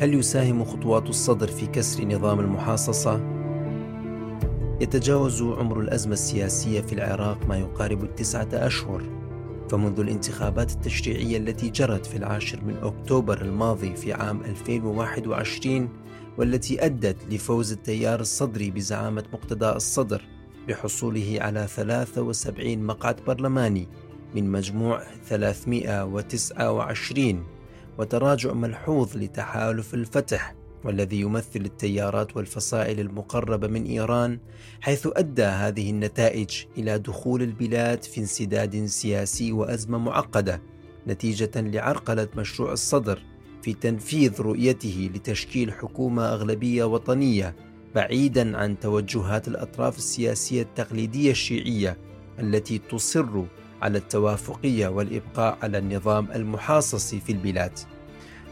هل يساهم خطوات الصدر في كسر نظام المحاصصة؟ يتجاوز عمر الأزمة السياسية في العراق ما يقارب التسعة أشهر فمنذ الانتخابات التشريعية التي جرت في العاشر من أكتوبر الماضي في عام 2021 والتي أدت لفوز التيار الصدري بزعامة مقتدى الصدر بحصوله على 73 مقعد برلماني من مجموع 329 وتراجع ملحوظ لتحالف الفتح والذي يمثل التيارات والفصائل المقربة من إيران حيث أدى هذه النتائج إلى دخول البلاد في انسداد سياسي وأزمة معقدة نتيجة لعرقلة مشروع الصدر في تنفيذ رؤيته لتشكيل حكومة أغلبية وطنية بعيدا عن توجهات الأطراف السياسية التقليدية الشيعية التي تصر على التوافقية والإبقاء على النظام المحاصصي في البلاد.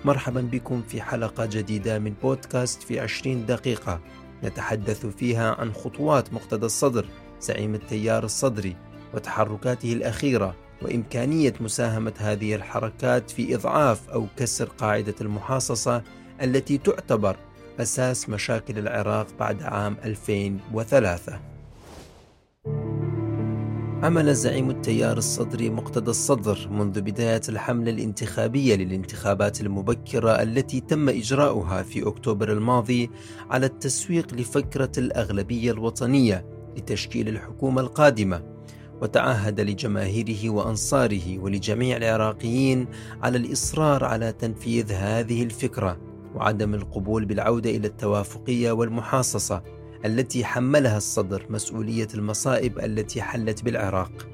مرحبا بكم في حلقة جديدة من بودكاست في عشرين دقيقة. نتحدث فيها عن خطوات مقتدى الصدر زعيم التيار الصدري وتحركاته الأخيرة وإمكانية مساهمة هذه الحركات في إضعاف أو كسر قاعدة المحاصصة التي تعتبر أساس مشاكل العراق بعد عام 2003 عمل زعيم التيار الصدري مقتدى الصدر منذ بداية الحملة الانتخابية للانتخابات المبكرة التي تم إجراؤها في أكتوبر الماضي على التسويق لفكرة الأغلبية الوطنية لتشكيل الحكومة القادمة. وتعهد لجماهيره وأنصاره ولجميع العراقيين على الإصرار على تنفيذ هذه الفكرة وعدم القبول بالعودة إلى التوافقية والمحاصصة. التي حملها الصدر مسؤولية المصائب التي حلت بالعراق.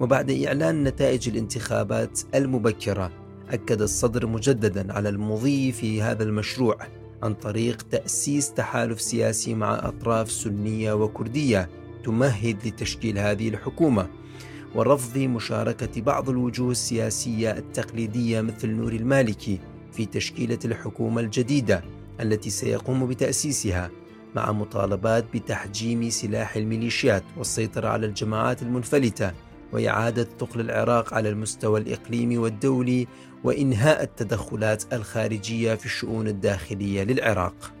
وبعد إعلان نتائج الانتخابات المبكرة أكد الصدر مجددا على المضي في هذا المشروع عن طريق تأسيس تحالف سياسي مع أطراف سنية وكردية تمهد لتشكيل هذه الحكومة ورفض مشاركة بعض الوجوه السياسية التقليدية مثل نور المالكي في تشكيلة الحكومة الجديدة التي سيقوم بتأسيسها. مع مطالبات بتحجيم سلاح الميليشيات والسيطرة على الجماعات المنفلتة وإعادة ثقل العراق على المستوى الإقليمي والدولي وإنهاء التدخلات الخارجية في الشؤون الداخلية للعراق.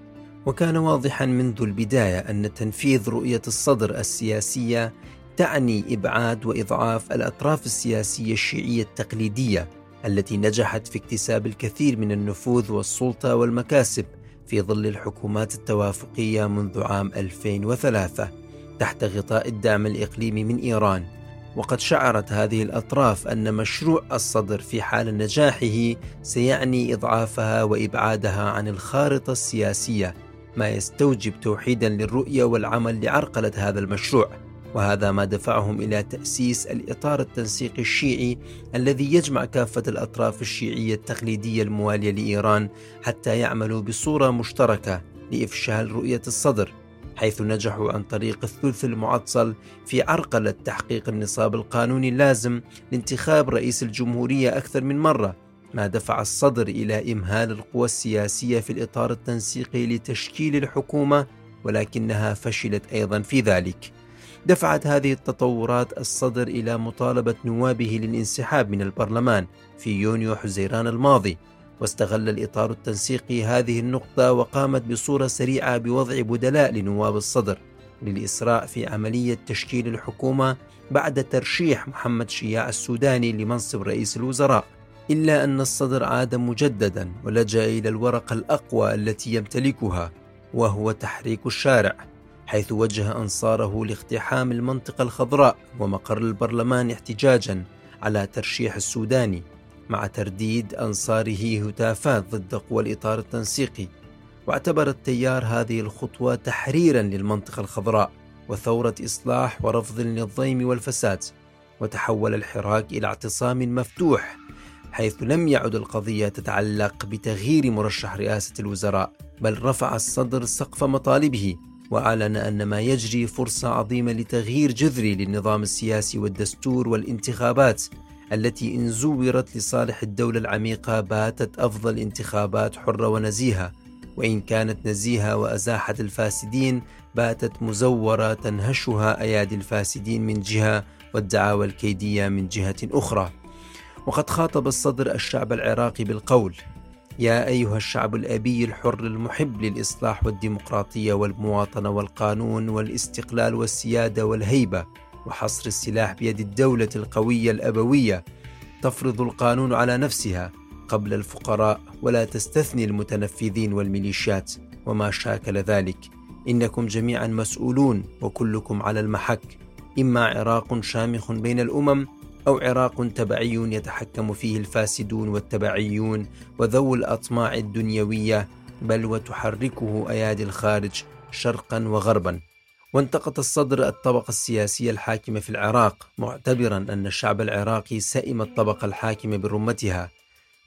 وكان واضحا منذ البداية أن تنفيذ رؤية الصدر السياسية تعني إبعاد وإضعاف الأطراف السياسية الشيعية التقليدية التي نجحت في اكتساب الكثير من النفوذ والسلطة والمكاسب في ظل الحكومات التوافقية منذ عام 2003 تحت غطاء الدعم الإقليمي من إيران. وقد شعرت هذه الأطراف أن مشروع الصدر في حال نجاحه سيعني إضعافها وإبعادها عن الخارطة السياسية ما يستوجب توحيدا للرؤية والعمل لعرقلة هذا المشروع. وهذا ما دفعهم إلى تأسيس الإطار التنسيقي الشيعي الذي يجمع كافة الأطراف الشيعية التقليدية الموالية لإيران حتى يعملوا بصورة مشتركة لإفشال رؤية الصدر حيث نجحوا عن طريق الثلث المعطل في عرقلة تحقيق النصاب القانوني اللازم لانتخاب رئيس الجمهورية أكثر من مرة ما دفع الصدر إلى إمهال القوى السياسية في الإطار التنسيقي لتشكيل الحكومة ولكنها فشلت أيضا في ذلك. دفعت هذه التطورات الصدر إلى مطالبة نوابه للانسحاب من البرلمان في يونيو حزيران الماضي واستغل الإطار التنسيقي هذه النقطة وقامت بصورة سريعة بوضع بدلاء لنواب الصدر للإسراء في عملية تشكيل الحكومة بعد ترشيح محمد شياع السوداني لمنصب رئيس الوزراء. إلا أن الصدر عاد مجددا ولجأ إلى الورقة الأقوى التي يمتلكها وهو تحريك الشارع. حيث وجه أنصاره لاقتحام المنطقة الخضراء ومقر البرلمان احتجاجا على ترشيح السوداني مع ترديد أنصاره هتافات ضد قوى الإطار التنسيقي. واعتبر التيار هذه الخطوة تحريرا للمنطقة الخضراء وثورة إصلاح ورفض للضيم والفساد. وتحول الحراك إلى اعتصام مفتوح حيث لم يعد القضية تتعلق بتغيير مرشح رئاسة الوزراء بل رفع الصدر سقف مطالبه. وأعلن أن ما يجري فرصة عظيمة لتغيير جذري للنظام السياسي والدستور والانتخابات التي إن زورت لصالح الدولة العميقة باتت أفضل انتخابات حرة ونزيهة وإن كانت نزيهة وأزاحت الفاسدين باتت مزورة تنهشها أيادي الفاسدين من جهة والدعاوى الكيدية من جهة أخرى. وقد خاطب الصدر الشعب العراقي بالقول يا أيها الشعب الأبي الحر المحب للإصلاح والديمقراطية والمواطنة والقانون والاستقلال والسيادة والهيبة وحصر السلاح بيد الدولة القوية الأبوية تفرض القانون على نفسها قبل الفقراء ولا تستثني المتنفذين والميليشيات وما شاكل ذلك. إنكم جميعا مسؤولون وكلكم على المحك. إما عراق شامخ بين الأمم أو عراق تبعي يتحكم فيه الفاسدون والتبعيون وذو الأطماع الدنيوية بل وتحركه أيادي الخارج شرقا وغربا. وانتقط الصدر الطبقة السياسية الحاكمة في العراق معتبرا أن الشعب العراقي سئم الطبقة الحاكمة برمتها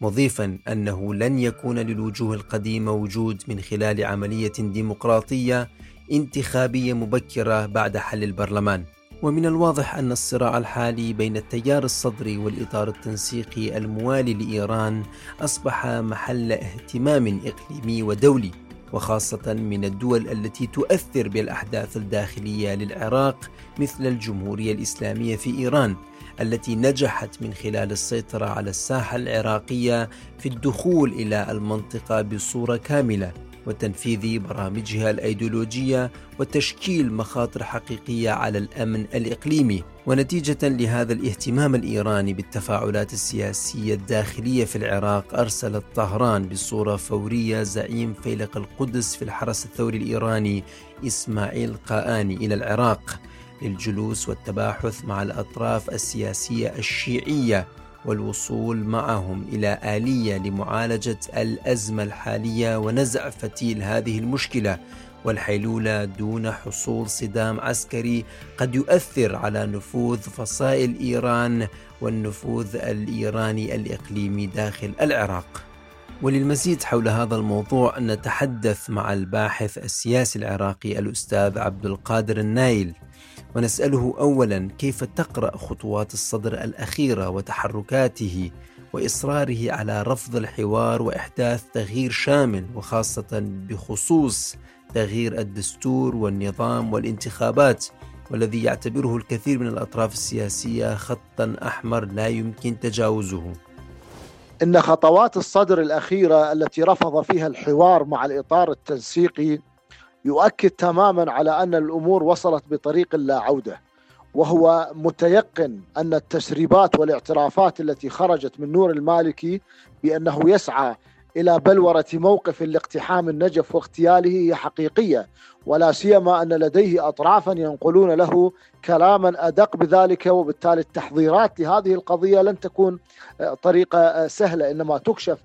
مضيفا أنه لن يكون للوجوه القديمة وجود من خلال عملية ديمقراطية انتخابية مبكرة بعد حل البرلمان. ومن الواضح أن الصراع الحالي بين التيار الصدري والإطار التنسيقي الموالي لإيران أصبح محل اهتمام إقليمي ودولي وخاصة من الدول التي تؤثر بالأحداث الداخلية للعراق مثل الجمهورية الإسلامية في إيران التي نجحت من خلال السيطرة على الساحة العراقية في الدخول إلى المنطقة بصورة كاملة. وتنفيذ برامجها الأيديولوجية وتشكيل مخاطر حقيقية على الأمن الإقليمي. ونتيجة لهذا الاهتمام الإيراني بالتفاعلات السياسية الداخلية في العراق ارسلت طهران بصورة فورية زعيم فيلق القدس في الحرس الثوري الإيراني إسماعيل قااني إلى العراق للجلوس والتباحث مع الأطراف السياسية الشيعية. والوصول معهم إلى آلية لمعالجة الأزمة الحالية ونزع فتيل هذه المشكلة والحيلولة دون حصول صدام عسكري قد يؤثر على نفوذ فصائل إيران والنفوذ الإيراني الإقليمي داخل العراق. وللمزيد حول هذا الموضوع نتحدث مع الباحث السياسي العراقي الأستاذ عبد القادر النايل ونسأله أولا كيف تقرأ خطوات الصدر الأخيرة وتحركاته وإصراره على رفض الحوار وإحداث تغيير شامل وخاصة بخصوص تغيير الدستور والنظام والانتخابات والذي يعتبره الكثير من الأطراف السياسية خطا أحمر لا يمكن تجاوزه. إن خطوات الصدر الأخيرة التي رفض فيها الحوار مع الإطار التنسيقي يؤكد تماما على أن الأمور وصلت بطريق لا عودة وهو متيقن أن التسريبات والاعترافات التي خرجت من نور المالكي بأنه يسعى إلى بلورة موقف لاقتحام النجف واغتياله هي حقيقية ولا سيما أن لديه اطرافا ينقلون له كلاما أدق بذلك وبالتالي التحضيرات لهذه القضية لن تكون طريقة سهلة إنما تكشف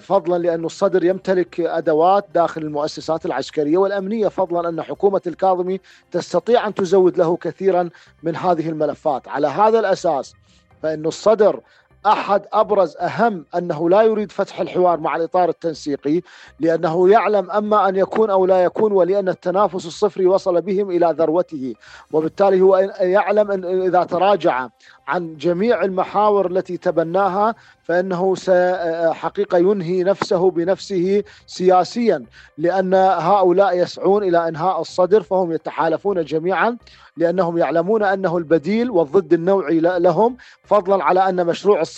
فضلا لأن الصدر يمتلك أدوات داخل المؤسسات العسكرية والأمنية فضلا أن حكومة الكاظمي تستطيع أن تزود له كثيرا من هذه الملفات. على هذا الأساس فإن الصدر أحد أبرز أهم أنه لا يريد فتح الحوار مع الإطار التنسيقي لأنه يعلم أما أن يكون أو لا يكون ولأن التنافس الصفري وصل بهم إلى ذروته. وبالتالي هو يعلم أن إذا تراجع عن جميع المحاور التي تبناها فإنه حقيقة ينهي نفسه بنفسه سياسيا لأن هؤلاء يسعون إلى إنهاء الصدر فهم يتحالفون جميعا لأنهم يعلمون أنه البديل والضد النوعي لهم فضلا على أن مشروع الصدر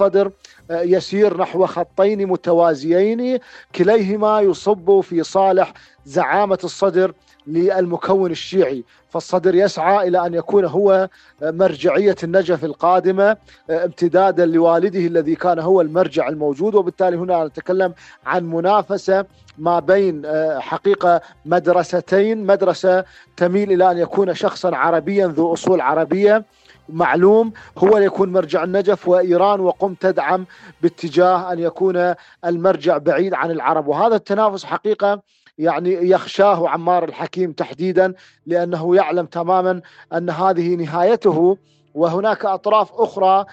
يسير نحو خطين متوازيين كليهما يصب في صالح زعامة الصدر للمكون الشيعي. فالصدر يسعى إلى أن يكون هو مرجعية النجف القادمة امتدادا لوالده الذي كان هو المرجع الموجود. وبالتالي هنا نتكلم عن منافسة ما بين حقيقة مدرستين. مدرسة تميل إلى أن يكون شخصا عربيا ذو أصول عربية معلوم هو يكون مرجع النجف وإيران وقم تدعم باتجاه أن يكون المرجع بعيد عن العرب. وهذا التنافس حقيقة يعني يخشاه عمار الحكيم تحديدا لأنه يعلم تماما أن هذه نهايته وهناك أطراف أخرى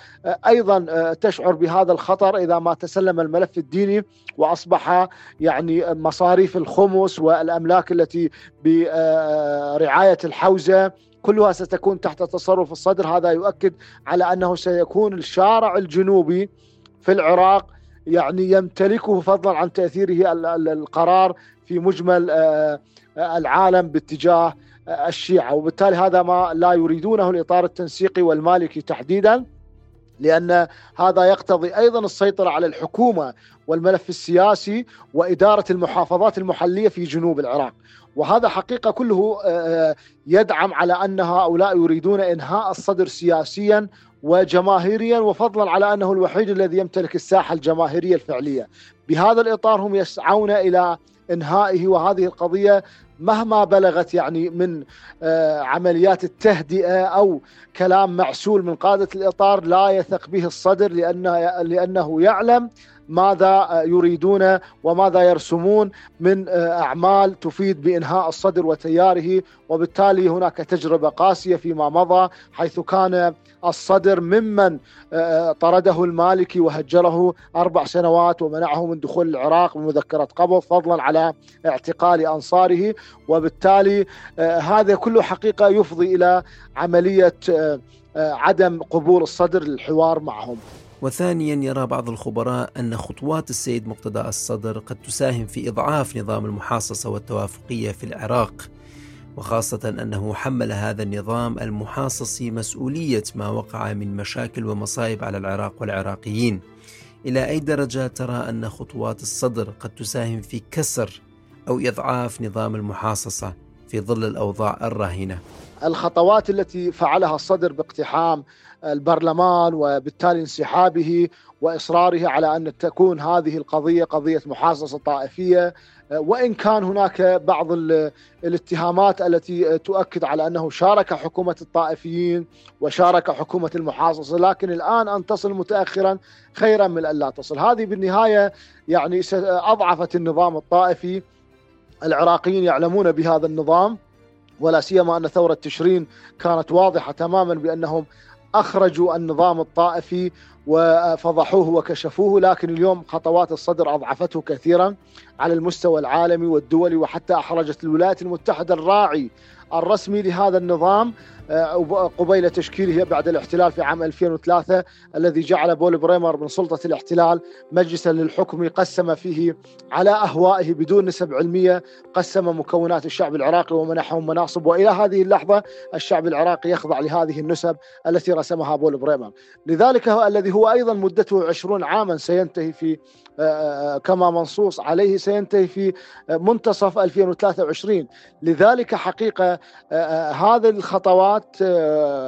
أيضا تشعر بهذا الخطر إذا ما تسلم الملف الديني وأصبح يعني مصاريف الخمس والأملاك التي برعاية الحوزة كلها ستكون تحت تصرف الصدر. هذا يؤكد على أنه سيكون الشارع الجنوبي في العراق يعني يمتلكه فضلا عن تأثيره القرار في مجمل العالم باتجاه الشيعة. وبالتالي هذا ما لا يريدونه الاطار التنسيقي والمالكي تحديدا. لأن هذا يقتضي أيضا السيطرة على الحكومة والملف السياسي وإدارة المحافظات المحلية في جنوب العراق وهذا حقيقة كله يدعم على أن هؤلاء يريدون إنهاء الصدر سياسيا وجماهيريا وفضلا على أنه الوحيد الذي يمتلك الساحة الجماهيرية الفعلية. بهذا الإطار هم يسعون إلى إنهائه وهذه القضية مهما بلغت يعني من عمليات التهدئة أو كلام معسول من قادة الإطار لا يثق به الصدر لأنه لأنه يعلم ماذا يريدون وماذا يرسمون من أعمال تفيد بإنهاء الصدر وتياره. وبالتالي هناك تجربة قاسية فيما مضى حيث كان الصدر ممن طرده المالكي وهجره أربع سنوات ومنعه من دخول العراق بمذكرة قبض فضلا على اعتقال أنصاره. وبالتالي هذا كله حقيقة يفضي إلى عملية عدم قبول الصدر للحوار معهم. وثانيا يرى بعض الخبراء أن خطوات السيد مقتدى الصدر قد تساهم في إضعاف نظام المحاصصة والتوافقية في العراق وخاصة أنه حمل هذا النظام المحاصصي مسؤولية ما وقع من مشاكل ومصائب على العراق والعراقيين إلى أي درجة ترى أن خطوات الصدر قد تساهم في كسر أو إضعاف نظام المحاصصة في ظل الأوضاع الراهنة الخطوات التي فعلها الصدر باقتحام البرلمان وبالتالي انسحابه وإصراره على أن تكون هذه القضية قضية محاصصة طائفية وإن كان هناك بعض الاتهامات التي تؤكد على أنه شارك حكومة الطائفيين وشارك حكومة المحاصصة لكن الآن أن تصل متاخرا خيرا من أن لا تصل. هذه بالنهاية يعني اضعفت النظام الطائفي العراقيين يعلمون بهذا النظام ولا سيما أن ثورة تشرين كانت واضحة تماما بأنهم أخرجوا النظام الطائفي وفضحوه وكشفوه لكن اليوم خطوات الصدر أضعفته كثيرا على المستوى العالمي والدولي وحتى احرجت الولايات المتحدة الراعي الرسمي لهذا النظام قبيل تشكيله بعد الاحتلال في عام 2003 الذي جعل بول بريمر من سلطة الاحتلال مجلسا للحكم قسم فيه على أهوائه بدون نسب علمية قسم مكونات الشعب العراقي ومنحهم مناصب. وإلى هذه اللحظة الشعب العراقي يخضع لهذه النسب التي رسمها بول بريمر. لذلك هو الذي هو أيضا مدته عشرون عاما سينتهي في كما منصوص عليه سينتهي في منتصف 2023 لذلك حقيقة هذه الخطوات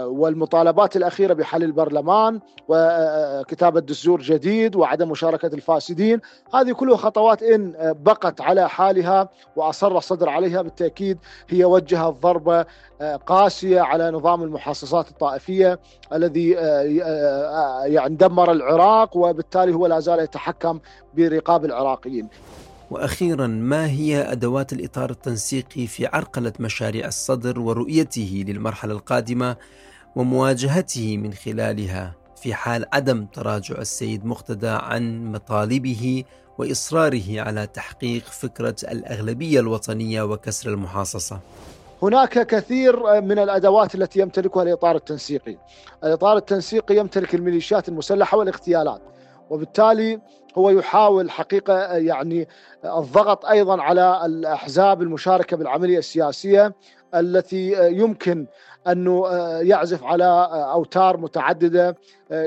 والمطالبات الأخيرة بحل البرلمان وكتابة دستور جديد وعدم مشاركة الفاسدين. هذه كلها خطوات إن بقت على حالها وأصر الصدر عليها. بالتأكيد هي وجهت ضربة قاسية على نظام المحاصصات الطائفية الذي يعني دمر العراق وبالتالي هو لا زال يتحكم برقاب العراقيين. وأخيرا ما هي أدوات الإطار التنسيقي في عرقلة مشاريع الصدر ورؤيته للمرحلة القادمة ومواجهته من خلالها في حال عدم تراجع السيد مقتدى عن مطالبه وإصراره على تحقيق فكرة الأغلبية الوطنية وكسر المحاصصة هناك كثير من الأدوات التي يمتلكها الإطار التنسيقي. الإطار التنسيقي يمتلك الميليشيات المسلحة والاغتيالات. وبالتالي هو يحاول حقيقة يعني الضغط أيضا على الأحزاب المشاركة بالعملية السياسية. التي يمكن انه يعزف على أوتار متعددة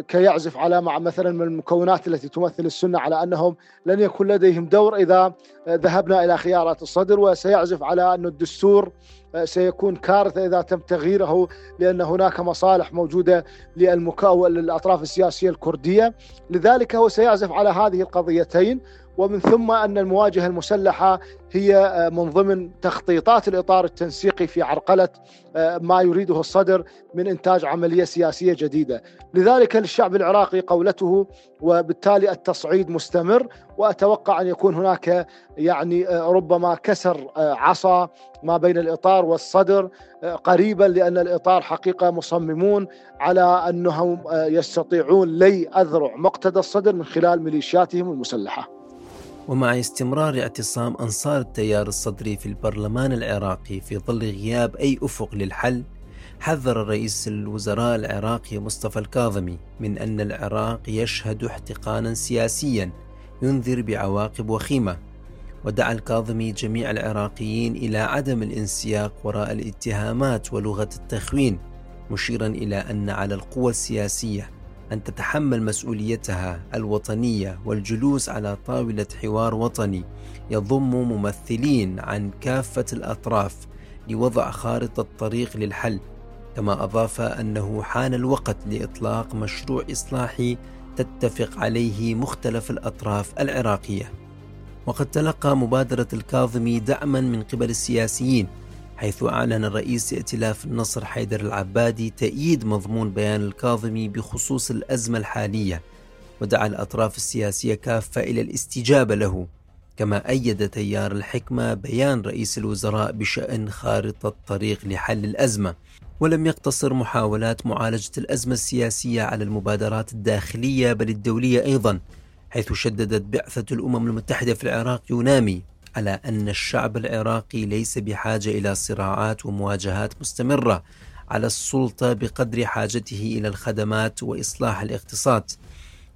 كيعزف على مع مثلا من المكونات التي تمثل السنة على أنهم لن يكون لديهم دور إذا ذهبنا إلى خيارات الصدر وسيعزف على أن الدستور سيكون كارثة إذا تم تغييره لأن هناك مصالح موجودة للمكا للأطراف السياسية الكردية. لذلك هو سيعزف على هذه القضيتين ومن ثم أن المواجهة المسلحة هي من ضمن تخطيطات الإطار التنسيقي في عرقلة ما يريده الصدر من إنتاج عملية سياسية جديدة، لذلك للشعب العراقي قولته وبالتالي التصعيد مستمر وأتوقع أن يكون هناك يعني ربما كسر عصا ما بين الإطار والصدر قريبا لأن الإطار حقيقة مصممون على أنهم يستطيعون لي أذرع مقتدى الصدر من خلال ميليشياتهم المسلحة. ومع استمرار اعتصام أنصار التيار الصدري في البرلمان العراقي في ظل غياب أي أفق للحل حذر رئيس الوزراء العراقي مصطفى الكاظمي من أن العراق يشهد احتقانا سياسيا ينذر بعواقب وخيمة. ودعا الكاظمي جميع العراقيين إلى عدم الانسياق وراء الاتهامات ولغة التخوين مشيرا إلى أن على القوى السياسية أن تتحمل مسؤوليتها الوطنية والجلوس على طاولة حوار وطني. يضم ممثلين عن كافة الأطراف لوضع خارطة طريق للحل. كما أضاف أنه حان الوقت لإطلاق مشروع إصلاحي تتفق عليه مختلف الأطراف العراقية. وقد تلقى مبادرة الكاظمي دعما من قبل السياسيين حيث أعلن رئيس ائتلاف النصر حيدر العبادي تأييد مضمون بيان الكاظمي بخصوص الأزمة الحالية ودعا الأطراف السياسية كافة إلى الاستجابة له. كما أيد تيار الحكمة بيان رئيس الوزراء بشأن خارطة طريق لحل الأزمة. ولم يقتصر محاولات معالجة الأزمة السياسية على المبادرات الداخلية بل الدولية أيضا حيث شددت بعثة الأمم المتحدة في العراق يونامي. على أن الشعب العراقي ليس بحاجة إلى صراعات ومواجهات مستمرة على السلطة بقدر حاجته إلى الخدمات وإصلاح الاقتصاد.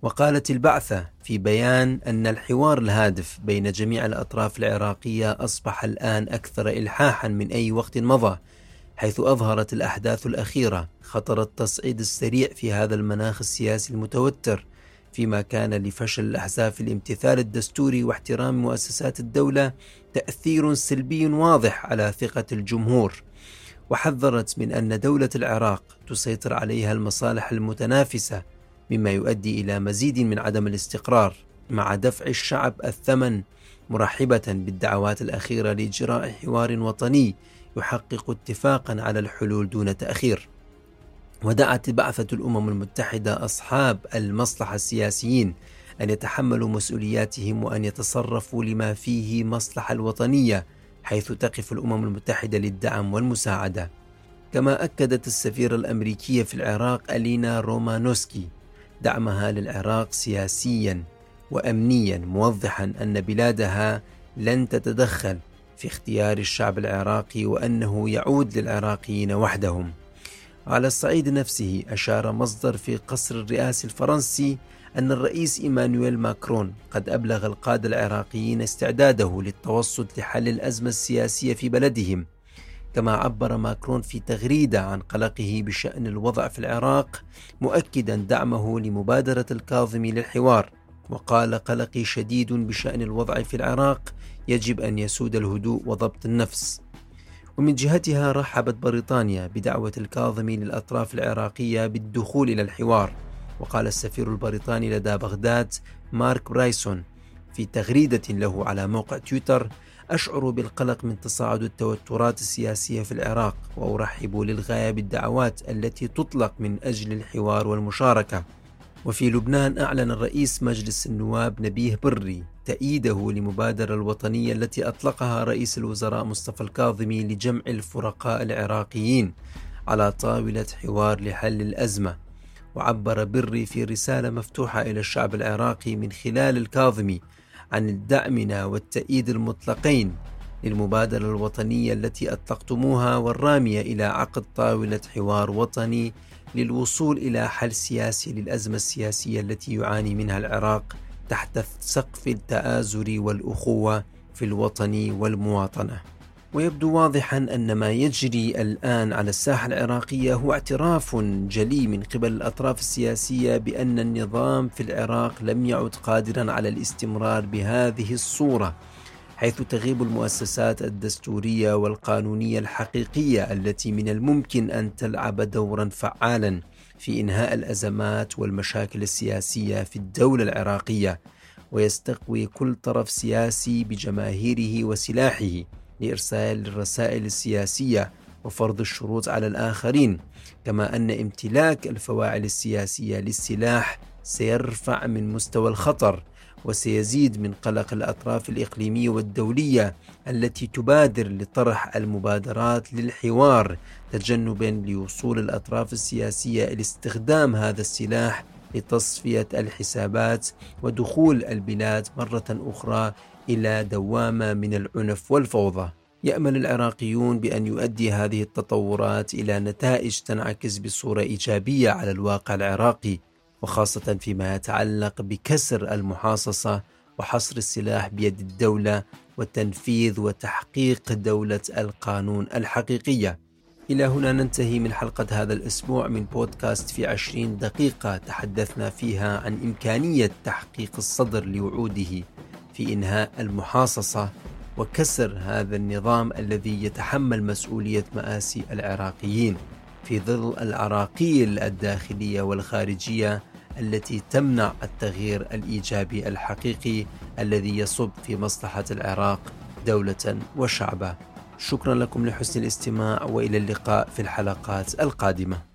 وقالت البعثة في بيان أن الحوار الهادف بين جميع الأطراف العراقية أصبح الآن أكثر إلحاحا من أي وقت مضى حيث أظهرت الأحداث الأخيرة خطر التصعيد السريع في هذا المناخ السياسي المتوتر. فيما كان لفشل الأحزاب في الامتثال الدستوري واحترام مؤسسات الدولة تأثير سلبي واضح على ثقة الجمهور. وحذرت من أن دولة العراق تسيطر عليها المصالح المتنافسة مما يؤدي إلى مزيد من عدم الاستقرار مع دفع الشعب الثمن مرحبة بالدعوات الأخيرة لإجراء حوار وطني يحقق اتفاقا على الحلول دون تأخير. ودعت بعثة الأمم المتحدة أصحاب المصلحة السياسيين أن يتحملوا مسؤولياتهم وأن يتصرفوا لما فيه مصلحة الوطنية حيث تقف الأمم المتحدة للدعم والمساعدة. كما أكدت السفيرة الأمريكية في العراق ألينا رومانوسكي دعمها للعراق سياسيا وأمنيا موضحا أن بلادها لن تتدخل في اختيار الشعب العراقي وأنه يعود للعراقيين وحدهم. على الصعيد نفسه أشار مصدر في قصر الرئاسي الفرنسي أن الرئيس إيمانويل ماكرون قد أبلغ القادة العراقيين استعداده للتوسط لحل الأزمة السياسية في بلدهم كما عبر ماكرون في تغريدة عن قلقه بشأن الوضع في العراق مؤكدا دعمه لمبادرة الكاظمي للحوار وقال قلقي شديد بشأن الوضع في العراق يجب أن يسود الهدوء وضبط النفس. ومن جهتها رحبت بريطانيا بدعوة الكاظمي للأطراف العراقية بالدخول إلى الحوار. وقال السفير البريطاني لدى بغداد مارك برايسون في تغريدة له على موقع تويتر أشعر بالقلق من تصاعد التوترات السياسية في العراق وأرحب للغاية بالدعوات التي تطلق من أجل الحوار والمشاركة. وفي لبنان أعلن الرئيس مجلس النواب نبيه بري تأييده للمبادرة الوطنية التي أطلقها رئيس الوزراء مصطفى الكاظمي لجمع الفرقاء العراقيين على طاولة حوار لحل الأزمة. وعبر بري في رسالة مفتوحة إلى الشعب العراقي من خلال الكاظمي عن دعمنا والتأييد المطلقين للمبادرة الوطنية التي أطلقتموها والرامية إلى عقد طاولة حوار وطني للوصول إلى حل سياسي للأزمة السياسية التي يعاني منها العراق تحت سقف التآزر والأخوة في الوطن والمواطنة. ويبدو واضحا أن ما يجري الآن على الساحة العراقية هو اعتراف جلي من قبل الأطراف السياسية بأن النظام في العراق لم يعد قادرا على الاستمرار بهذه الصورة. حيث تغيب المؤسسات الدستورية والقانونية الحقيقية التي من الممكن أن تلعب دورا فعالا في إنهاء الأزمات والمشاكل السياسية في الدولة العراقية ويستقوي كل طرف سياسي بجماهيره وسلاحه لإرسال الرسائل السياسية وفرض الشروط على الآخرين كما أن امتلاك الفواعل السياسية للسلاح سيرفع من مستوى الخطر وسيزيد من قلق الأطراف الإقليمية والدولية التي تبادر لطرح المبادرات للحوار تجنبا لوصول الأطراف السياسية إلى استخدام هذا السلاح لتصفية الحسابات ودخول البلاد مرة أخرى إلى دوامة من العنف والفوضى. يأمل العراقيون بأن يؤدي هذه التطورات إلى نتائج تنعكس بصورة إيجابية على الواقع العراقي. وخاصة فيما يتعلق بكسر المحاصصة وحصر السلاح بيد الدولة وتنفيذ وتحقيق دولة القانون الحقيقية. إلى هنا ننتهي من حلقة هذا الأسبوع من بودكاست في عشرين دقيقة. تحدثنا فيها عن إمكانية تحقيق الصدر لوعوده في إنهاء المحاصصة وكسر هذا النظام الذي يتحمل مسؤولية مآسي العراقيين. في ظل العراقيل الداخلية والخارجية التي تمنع التغيير الإيجابي الحقيقي الذي يصب في مصلحة العراق دولة وشعبا شكرا لكم لحسن الاستماع وإلى اللقاء في الحلقات القادمة.